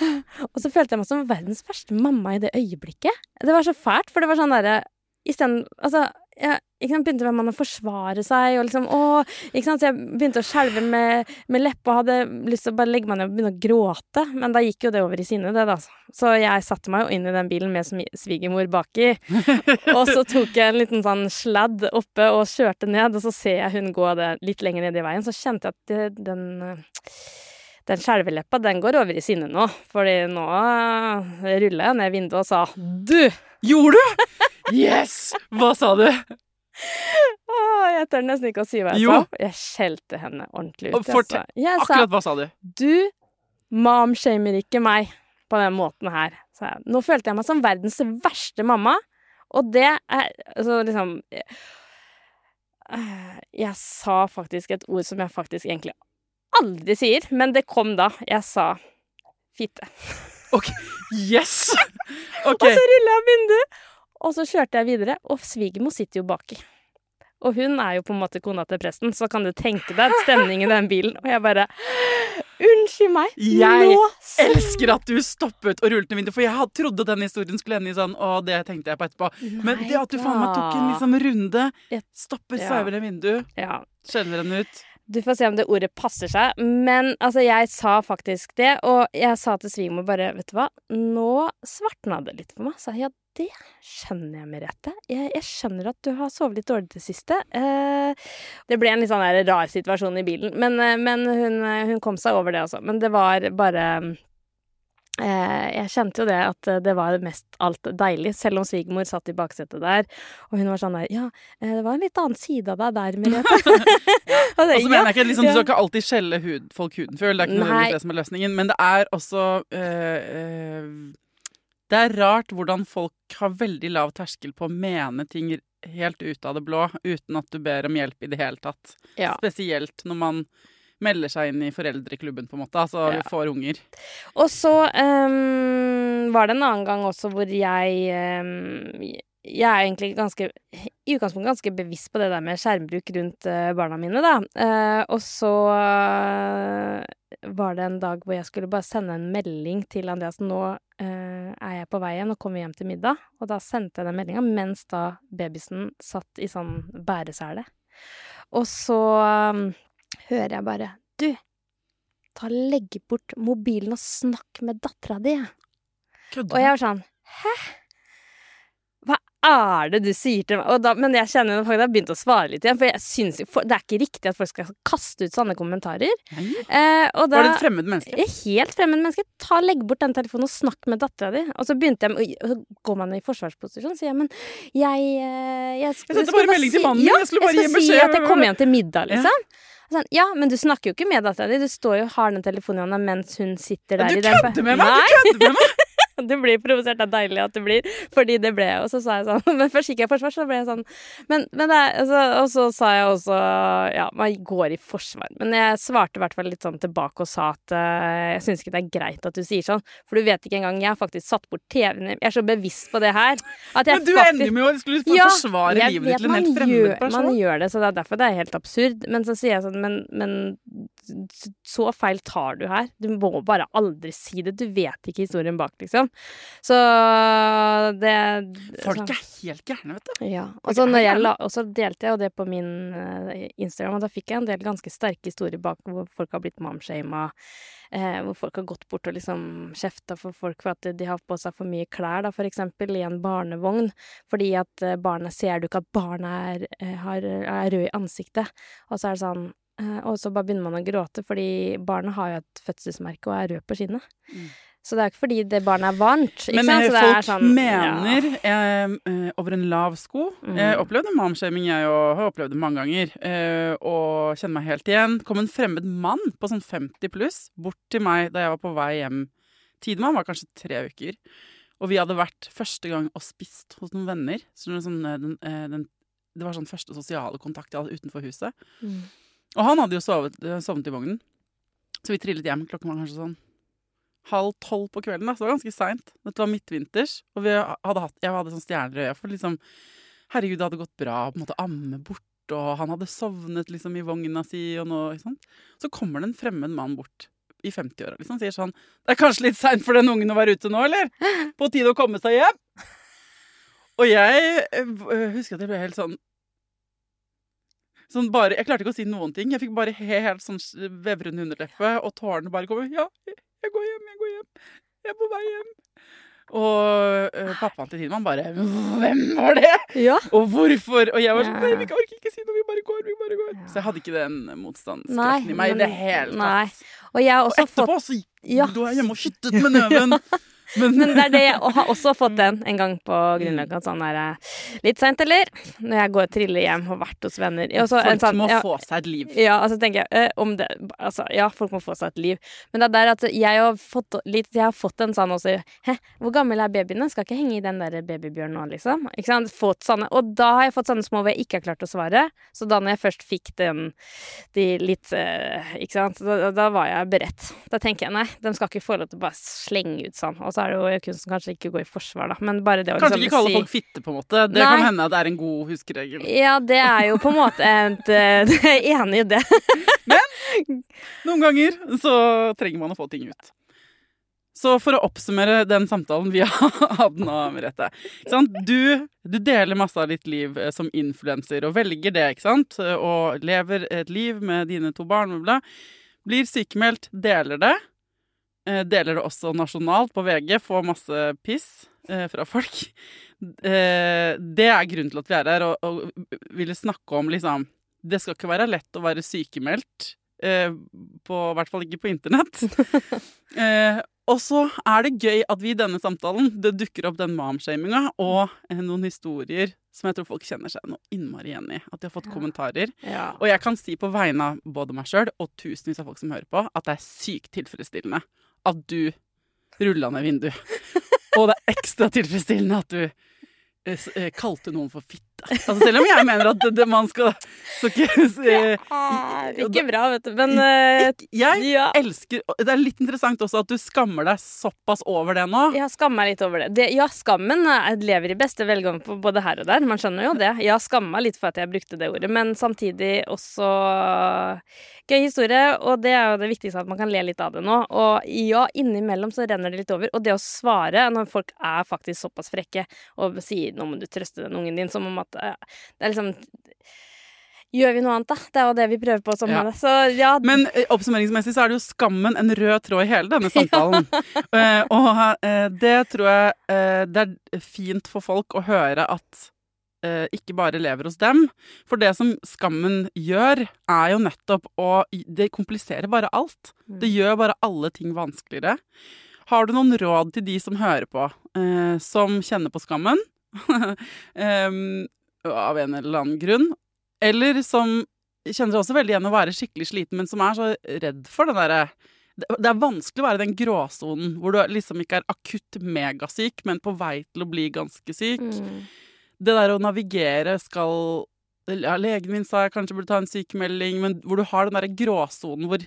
og så følte jeg meg som verdens verste mamma i det øyeblikket. Det var så fælt, for det var sånn derre Isteden Altså, jeg ikke sant, begynte med å forsvare seg og liksom Å Ikke sant, så jeg begynte å skjelve med, med leppa og hadde lyst til å bare legge meg ned og begynne å gråte. Men da gikk jo det over i sinne, det, da. Så jeg satte meg jo inn i den bilen med svigermor baki. og så tok jeg en liten sånn sladd oppe og kjørte ned, og så ser jeg hun gå det litt lenger ned i veien. Så kjente jeg at den den skjelveleppa, den går over i sinne nå. Fordi nå ruller jeg ned vinduet og sa du! Gjorde du? Yes! Hva sa du? Åh, jeg tør nesten ikke å si hva jeg Jo. sa. Jeg skjelte henne ordentlig ut. Og fortell- jeg sa, Akkurat hva sa du? du momshamer ikke meg på den måten her. jeg. Nå følte jeg meg som verdens verste mamma, og det er altså liksom jeg, Jeg sa faktisk et ord som jeg faktisk egentlig aldri sier, men det kom da. Jeg sa fitte. Ok, Yes! Okay. Og så rulla jeg vinduet, og så kjørte jeg videre, og svigermor sitter jo baki. Og hun er jo på en måte kona til presten, så kan du tenke deg stemningen i den bilen. Og jeg bare Unnskyld meg, Jeg nå elsker at du stoppet og rullet ned vinduet, for jeg trodde den historien skulle ende i sånn og det tenkte jeg på etterpå. Men det at du faen meg tok en liksom runde, Jeg- stoppet, sveiver ned vinduet, Ja, skjelver henne ut. Du får se om det ordet passer seg. Men altså, jeg sa faktisk det, og jeg sa til svigermor bare, vet du hva, nå svartna det litt for meg. Sa ja, det skjønner jeg Merete. Jeg, jeg skjønner at du har sovet litt dårlig det siste. Eh, det ble en litt sånn rar situasjon i bilen, men, eh, men hun, hun kom seg over det også. Men det var bare jeg kjente jo det at eh, det var mest alt deilig, selv om svigermor satt i baksetet der. Og hun var sånn der Ja, eh, det var en litt annen side av deg der, Merete. Og Og så mener jeg ikke liksom, Du skal ikke alltid skjelle hud, folk huden før, det er ikke nødvendigvis det som er løsningen, men det er også eh, eh, Det er rart hvordan folk har veldig lav terskel på å mene ting helt ut av det blå, uten at du ber om hjelp i det hele tatt. Ja. Spesielt når man melder seg inn i foreldreklubben, på en måte. Altså Ja. får unger. Og så um, var det en annen gang også hvor jeg um, Jeg er egentlig ganske i utgangspunktet ganske bevisst på det der med skjermbruk rundt eh, barna mine, da. Eh, og så var det en dag hvor jeg skulle bare sende en melding til Andreas. Nå eh, er jeg på vei hjem, nå kommer vi hjem til middag. Og da sendte jeg den meldinga mens da babysen satt i sånn bæresele. Og så um, hører jeg bare Du, ta legg bort mobilen og snakk med dattera di. Og jeg var sånn Hæ? Er det du sier til meg? Da, men jeg kjenner at jeg har begynt å svare litt igjen, for jeg synes for, det er ikke riktig at folk skal kaste ut sånne kommentarer. Nei. Eh, da, Var det et fremmed menneske? et helt fremmed menneske. Ta, Legg bort den telefonen og snakk med dattera di. Og så begynte jeg og så går man i forsvarsposisjon sier jeg, men jeg eh, Jeg, sk- Jeg sendte skulle bare melding til si- mannen min, Ja, jeg skulle bare gi si at jeg kommer hjem til middag, Ja. liksom. Sånn, ja, men du snakker jo ikke med dattera di. Du står jo og har den telefonen i hånda mens hun sitter Ja, der du i kødder med meg! Du kødder med meg! Du blir provosert. Det er deilig at du blir, fordi det ble jeg. Og så sa jeg sånn Men først gikk jeg i forsvar, så ble jeg sånn Men, men det altså, Og så sa jeg også Ja, man går i forsvar. Men jeg svarte i hvert fall litt sånn tilbake og sa at uh, jeg syns ikke det er greit at du sier sånn, for du vet ikke engang Jeg har faktisk satt bort TV-en Jeg er så bevisst på det her at jeg Men du faktisk ender med å skulle Ja, forsvare livet ditt til en helt fremmed gjør, person. Man gjør det, så det er derfor det er helt absurd. Men så sier jeg sånn, men, men så feil tar du her. Du må bare aldri si det. Du vet ikke historien bak, liksom. Så det Folk er helt gærne, vet du. ja. Og så er delte jeg jo det på min eh, Instagram, og da fikk jeg en del ganske sterke historier bak hvor folk har blitt momshama. Eh, hvor folk har gått bort og liksom kjefta for folk for at de har på seg for mye klær, da, for eksempel, i en barnevogn. Fordi at eh, barnet Ser du ikke at barnet er, eh, har, er rød i ansiktet? Og så er det sånn eh, Og så bare begynner man å gråte, fordi barnet har jo et fødselsmerke og er rød på skinnet. Mm. Så det er ikke fordi det barnet er varmt. Men sant? folk sånn, mener ja. eh, eh, over en lav sko. Mm. Jeg opplevde momshaming, jeg og har opplevd det mange ganger. Eh, og kjenner meg helt igjen. kom en fremmed mann på sånn 50 pluss bort til meg da jeg var på vei hjem. Tidemann var kanskje tre uker. Og vi hadde vært første gang og spist hos noen venner. Så det, sånn, eh, den, eh, den, det var sånn første sosiale kontakt jeg hadde utenfor huset. Mm. Og han hadde jo sovet, sovnet i vognen. Så vi trillet hjem. Klokken var kanskje sånn halv tolv på kvelden. Da. Så det var ganske seint. Dette var midtvinters. Og hadde hatt, jeg hadde sånn stjerner i øya. For liksom, herregud, det hadde gått bra på en måte amme bort. Og han hadde sovnet liksom i vogna si. Og noe sånt. Så kommer det en fremmed mann bort i 50-åra liksom, sier sånn Det er kanskje litt seint for den ungen å være ute nå, eller? På tide å komme seg hjem? Og jeg øh, husker at jeg ble helt sånn Sånn bare, Jeg klarte ikke å si noen ting. Jeg fikk bare he- helt sånn vevrende underleppe, og tårene bare kom. Ja, jeg går hjem, jeg går hjem. Jeg er på vei hjem. Og uh, pappaen til Tidemann bare Hvem var det? Ja. Og hvorfor? Og jeg var sånn Nei, vi orker ikke si noe, vi bare går, vi bare går. Så jeg hadde ikke den motstandskraften i meg i det hele tatt. nei. Og jeg har Og etterpå fått så Ja. lå jeg hjemme og skyttet med nøven. Men, Men det er det jeg har også fått den en gang på Grünerløkka. Sånn der Litt seint, eller? Når jeg går og triller hjem og har vært hos venner. Også, folk sånn- må ja, få seg et liv. Ja, altså tenker jeg eh, om det Altså, ja, folk må få seg et liv. Men det er der at jeg har fått litt Jeg har fått en sånn også Hæ, hvor gammel er babyene? Skal ikke henge i den der babybjørnen nå, liksom? Ikke sant? Fått sånne Og da har jeg fått sånne små hvor jeg ikke har klart å svare. Så da når jeg først fikk den de litt eh, Ikke sant? Da, da var jeg beredt. Da tenker jeg nei, de skal ikke få lov til å bare slenge ut sånn. Og så er det jo kunsten kanskje ikke gå i forsvar, da. Men bare det å Kanskje liksom ikke kalle si folk fitte, på en måte. Det Nei. kan hende at det er en god huskeregel. Ja, det er jo på en måte et eh, enig i det. Noen ganger så trenger man å få ting ut. Så for å oppsummere den samtalen vi har hatt nå, Merete. Du, du deler masse av ditt liv eh, som influenser, og velger det, ikke sant? Og lever et liv med dine to barn, bla, bla. Blir sykemeldt, deler det. Eh, Deler det også nasjonalt på VG, får masse piss eh, fra folk. Eh, Det er grunnen til at vi er her, og, og ville snakke om liksom Det skal ikke være lett å være sykemeldt. Eh, på, I hvert fall ikke på internett. eh, og så er det gøy at vi i denne samtalen det dukker opp den momshaminga og noen historier som jeg tror folk kjenner seg noe innmari igjen i. At de har fått kommentarer. Ja. Og jeg kan si på vegne av både meg sjøl og tusenvis av folk som hører på, at det er sykt tilfredsstillende at du rulla ned vinduet. Og det er ekstra tilfredsstillende at du eh, eh, kalte noen for fitte. Altså selv om jeg mener at det, det man skal, så ikke eh, ja, ikke bra, vet du. Men eh, Jeg ja. elsker Det er litt interessant også at du skammer deg såpass over det nå. Jeg skammer meg litt over det. det. Ja, skammen er- lever i beste velgående på både her og der. Man skjønner jo det. Jeg har skamma litt for at jeg brukte det ordet, men samtidig også gøy historie. Og det er jo det viktigste, at man kan le litt av det nå. Og ja, innimellom så renner det litt over. Og det å svare når folk er faktisk såpass frekke og sier 'nå må du trøste den ungen din', som om at eh, det er liksom Gjør vi noe annet, da? Det er jo det vi prøver på som Ja. Så ja, Men eh, oppsummeringsmessig så er det jo skammen en rød tråd i hele denne samtalen. uh, og uh, det tror jeg uh, det er fint for folk å høre at ikke bare lever hos dem. For det som skammen gjør, er jo nettopp å Det kompliserer bare alt. Det gjør bare alle ting vanskeligere. Har du noen råd til de som hører på, som kjenner på skammen? Em, av en eller annen grunn. Eller som kjenner seg også veldig igjen å være skikkelig sliten, men som er så redd for den derre det, er vanskelig å være i den gråsonen hvor du liksom ikke er akutt megasyk, men på vei til å bli ganske syk. Mm. Det der å navigere skal ja, Legen min sa jeg kanskje burde ta en sykemelding, men hvor du har den derre gråsonen hvor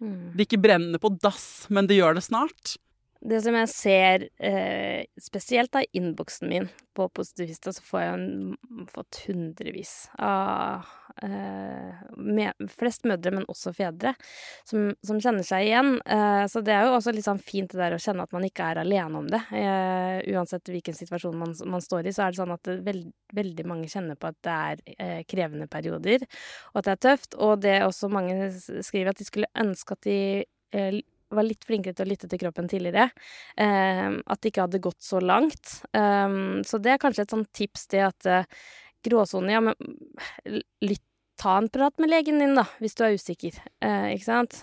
Mm. det ikke brenner på dass, men det gjør det snart. Det som jeg ser eh, spesielt av innboksen min på Positivista, så får jeg en, fått hundrevis av eh, med, Flest mødre, men også fedre, som, som kjenner seg igjen. Eh, så det er jo også litt sånn fint det der å kjenne at man ikke er alene om det. Eh, uansett hvilken situasjon man, man står i, så er det sånn at det veld, veldig mange kjenner på at det er eh, krevende perioder, og at det er tøft. Og det er også mange skriver at de skulle ønske at de eh, var litt flinkere til å lytte til kroppen tidligere. Eh, at det ikke hadde gått så langt. Um, så det er kanskje et sånt tips, til at uh, gråsone Ja, men lytt, ta en prat med legen din, da, hvis du er usikker. Eh, ikke sant?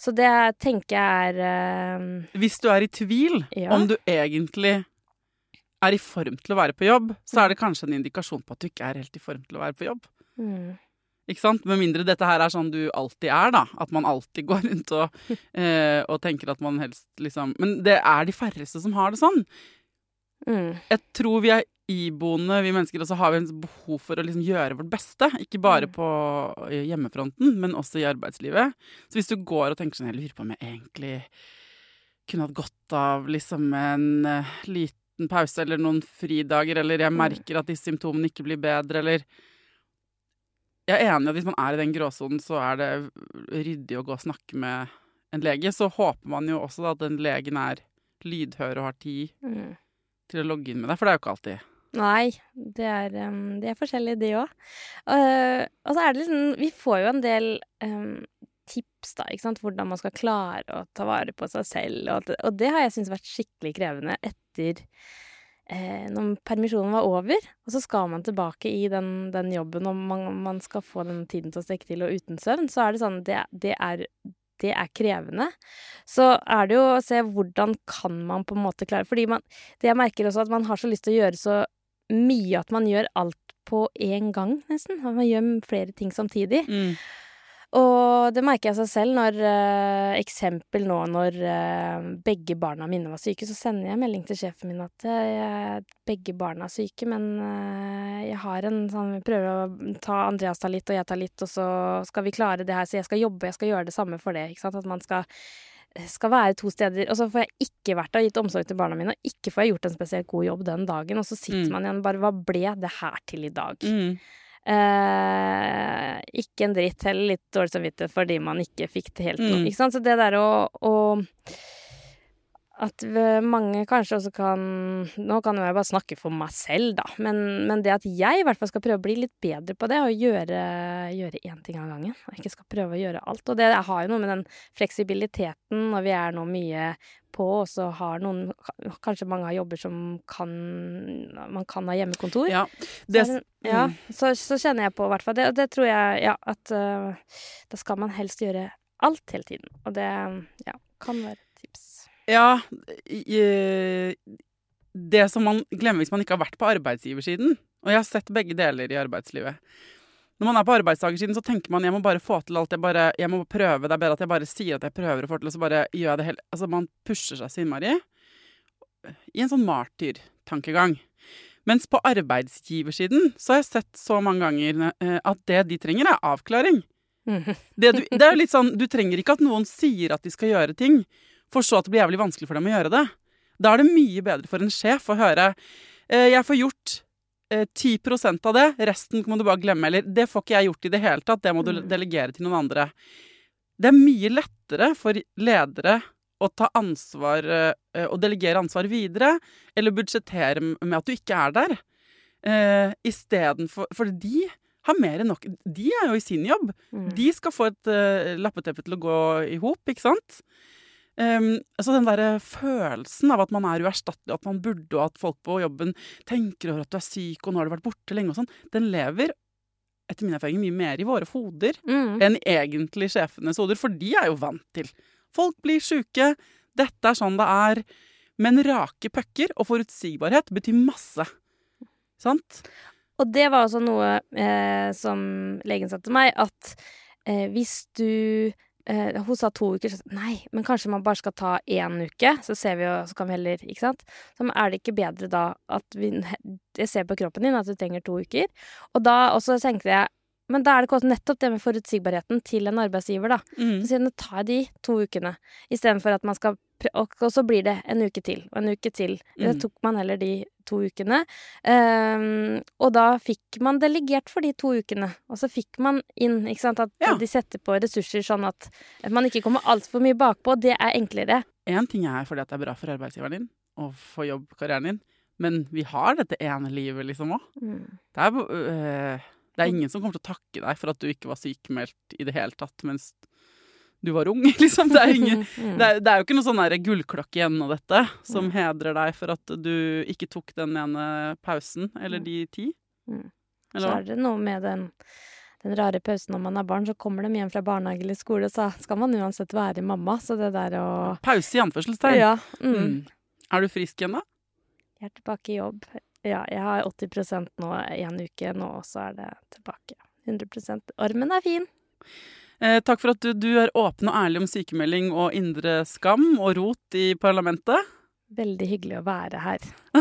Så det tenker jeg er eh, Hvis du er i tvil Ja. om du egentlig er i form til å være på jobb, så er det kanskje en indikasjon på at du ikke er helt i form til å være på jobb. mm, Ikke sant? Med mindre dette her er sånn du alltid er, da. At man alltid går rundt og, eh, og tenker at man helst liksom Men det er de færreste som har det sånn. mm, Jeg tror vi er iboende, vi mennesker, og så har vi en behov for å liksom gjøre vårt beste. Ikke bare Mm. på hjemmefronten, men også i arbeidslivet. Så hvis du går og tenker sånn Jeg lurer på om jeg egentlig kunne hatt godt av liksom en eh, liten pause eller noen fridager, eller jeg Mm. merker at disse symptomene ikke blir bedre, eller Jeg er enig i at hvis man er i den gråsonen, så er det ryddig å gå og snakke med en lege. Så håper man jo også at den legen er lydhør og har tid mm. til å logge inn med deg, for det er jo ikke alltid. Nei, det er, um, det er forskjellig, det òg. og så er det liksom Vi får jo en del um, tips, da, ikke sant, hvordan man skal klare å ta vare på seg selv. Og, og det har jeg syntes vært skikkelig krevende etter eh, når permisjonen var over. Og så skal man tilbake i den, den jobben, og man, man skal få den tiden til å strekke til, og uten søvn. Så er det sånn Det, det er det er krevende. Så er det jo å se hvordan kan man på en måte klare Fordi man, det jeg merker også, at man har så lyst til å gjøre så mye at man gjør alt på én gang, nesten. Man gjør flere ting samtidig. Mm. Og det merker jeg seg selv når eh, Eksempel nå når eh, begge barna mine var syke, så sender jeg melding til sjefen min at eh, begge barna er syke, men eh, jeg har en sånn Vi prøver å ta Andreas tar litt, og jeg tar litt, og så skal vi klare det her, så jeg skal jobbe, jeg skal gjøre det samme for det. Ikke sant? At man skal skal være to steder, og så får jeg ikke vært og gitt omsorg til barna mine, og ikke får jeg gjort en spesielt god jobb den dagen, og så sitter Mm. man igjen bare Hva ble det her til i dag? Mm. Eh, ikke en dritt, heller litt dårlig samvittighet fordi man ikke fikk det helt Mm. Ikke sant? Så det der å, å At mange kanskje også kan Nå kan jeg bare snakke for meg selv, da, men, men det at jeg i hvert fall skal prøve å bli litt bedre på det, og gjøre, gjøre én ting av gangen, og ikke skal prøve å gjøre alt. Og det har jo noe med den fleksibiliteten når vi er nå mye på, og så har noen Kanskje mange har jobber som kan Man kan ha hjemmekontor. Ja. Det, så, ja, mm. så, så kjenner jeg på, i hvert fall. Det, det tror jeg, ja, at uh, da skal man helst gjøre alt hele tiden. Og det, ja, kan være et tips. Ja, det som man glemmer hvis man ikke har vært på arbeidsgiversiden, og jeg har sett begge deler i arbeidslivet. Når man er på arbeidstakersiden, så tenker man jeg må bare få til alt. Jeg, bare, jeg må prøve. Det er bedre at jeg bare sier at jeg prøver å få til, og så bare gjør jeg det hele Altså, man pusher seg så innmari. I en sånn martyrtankegang. Mens på arbeidsgiversiden så har jeg sett så mange ganger eh, at det de trenger, er avklaring. Det, du, det er litt sånn, du trenger ikke at noen sier at de skal gjøre ting, for så at det blir jævlig vanskelig for dem å gjøre det. Da er det mye bedre for en sjef å høre eh, 'Jeg får gjort 10% av det, resten må du bare glemme', eller 'Det får ikke jeg gjort i det hele tatt, det må du Mm. delegere til noen andre'. Det er mye lettere for ledere å ta ansvar eh, og delegere ansvar videre, eller budsjettere med at du ikke er der, eh, istedenfor For de har mer enn nok De er jo i sin jobb. Mm. De skal få et uh, lappeteppe til å gå i hop, ikke sant? Um, altså den der følelsen av at man er uerstattelig, at man burde, og at folk på jobben tenker over at du er syk, og nå har du vært borte lenge og sånn, den lever etter min erfaring mye mer i våre hoder Mm. enn egentlig sjefenes hoder, for de er jo vant til. Folk blir sjuke, dette er sånn det er. Men rake pucker og forutsigbarhet betyr masse. Sant? Og det var også noe eh, som legen sa til meg, at eh, hvis du eh, Hun sa to uker, så nei, men kanskje man bare skal ta én uke, så ser vi jo, så kan vi heller Ikke sant? Så er det ikke bedre da at vi Jeg ser på kroppen din at du trenger to uker. Og da også tenkte jeg men da er det også nettopp det med forutsigbarheten til en arbeidsgiver, da. Mm. Så sier nå tar de to ukene, istedenfor at man skal og, så blir det en uke til, og en uke til. Mm. Det tok man heller de to ukene. Um, og da fikk man delegert for de to ukene. Og så fikk man inn, ikke sant, at Ja. de setter på ressurser sånn at, at man ikke kommer altfor mye bakpå. Det er enklere. Én ting er fordi at det er bra for arbeidsgiveren din og for jobbkarrieren din, men vi har dette ene livet liksom òg. Mm. Det øh, det er ingen som kommer til å takke deg for at du ikke var sykemeldt i det hele tatt mens du var ung, liksom. Det er, ingen, Mm. det er, det er jo ikke noe sånn gullklokke igjen av dette som hedrer deg for at du ikke tok den ene pausen, eller de ti. Mm. Så Eller hva? er det noe med den, den rare pausen når man er barn, så kommer de hjem fra barnehage eller skole, så skal man uansett være mamma. Så det der å Pause i anførselstegn. Ja. Mm. Mm. Er du frisk igjen, da? Jeg er tilbake i jobb. Ja, jeg har 80% nå en uke, nå så er det tilbake. 100% Armen er fin. Eh, takk for at du, du er åpen og ærlig om sykemelding og indre skam og rot i parlamentet. Veldig hyggelig å være her.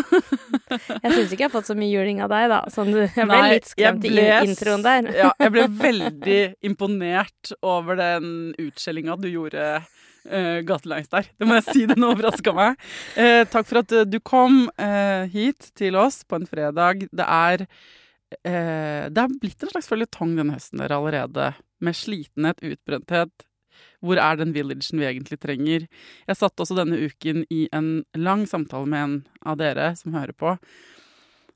Jeg syns ikke jeg har fått så mye juling av deg, da. Sånn jeg ble Nei, litt skremt ble i introen der. Ja, jeg ble veldig imponert over den utskjellinga du gjorde uh, gatelangs der. Det må jeg si, den overraska meg. Eh, takk for at eh, du kom eh, hit til oss på en fredag. Det er eh, Det er blitt en slags føljetong denne høsten dere allerede, med slitenhet, utbrenthet. Hvor er den villagen vi egentlig trenger? Jeg satt også denne uken i en lang samtale med en av dere som hører på,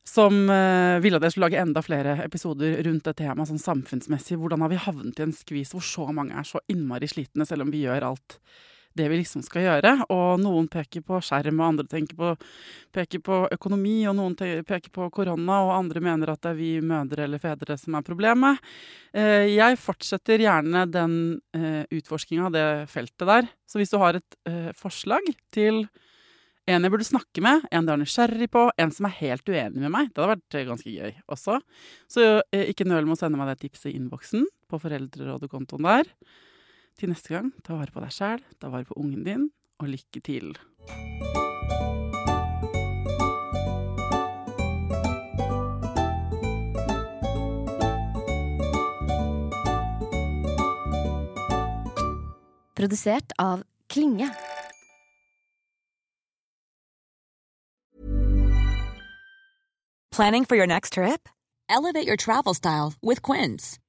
som eh, ville at jeg skulle lage enda flere episoder rundt det temaet sånn samfunnsmessig. Hvordan har vi havnet i en skvis hvor så mange er så innmari slitne, selv om vi gjør alt det vi liksom skal gjøre? Og noen peker på skjerm, og andre på, peker på økonomi, og noen peker på korona, og andre mener at det er vi mødre eller fedre som er problemet. Eh, jeg fortsetter gjerne den eh, utforskinga av det feltet der. Så hvis du har et eh, forslag til en jeg burde snakke med, en du er nysgjerrig på, en som er helt uenig med meg. Det hadde vært ganske gøy også. Så ikke nøl med å sende meg det tipset i innboksen på foreldrerådekontoen der. Til neste gang, ta vare på deg sjæl, ta vare på ungen din, og lykke til. Produsert av Klinge. Planning for your next trip? Elevate your travel style with Quince.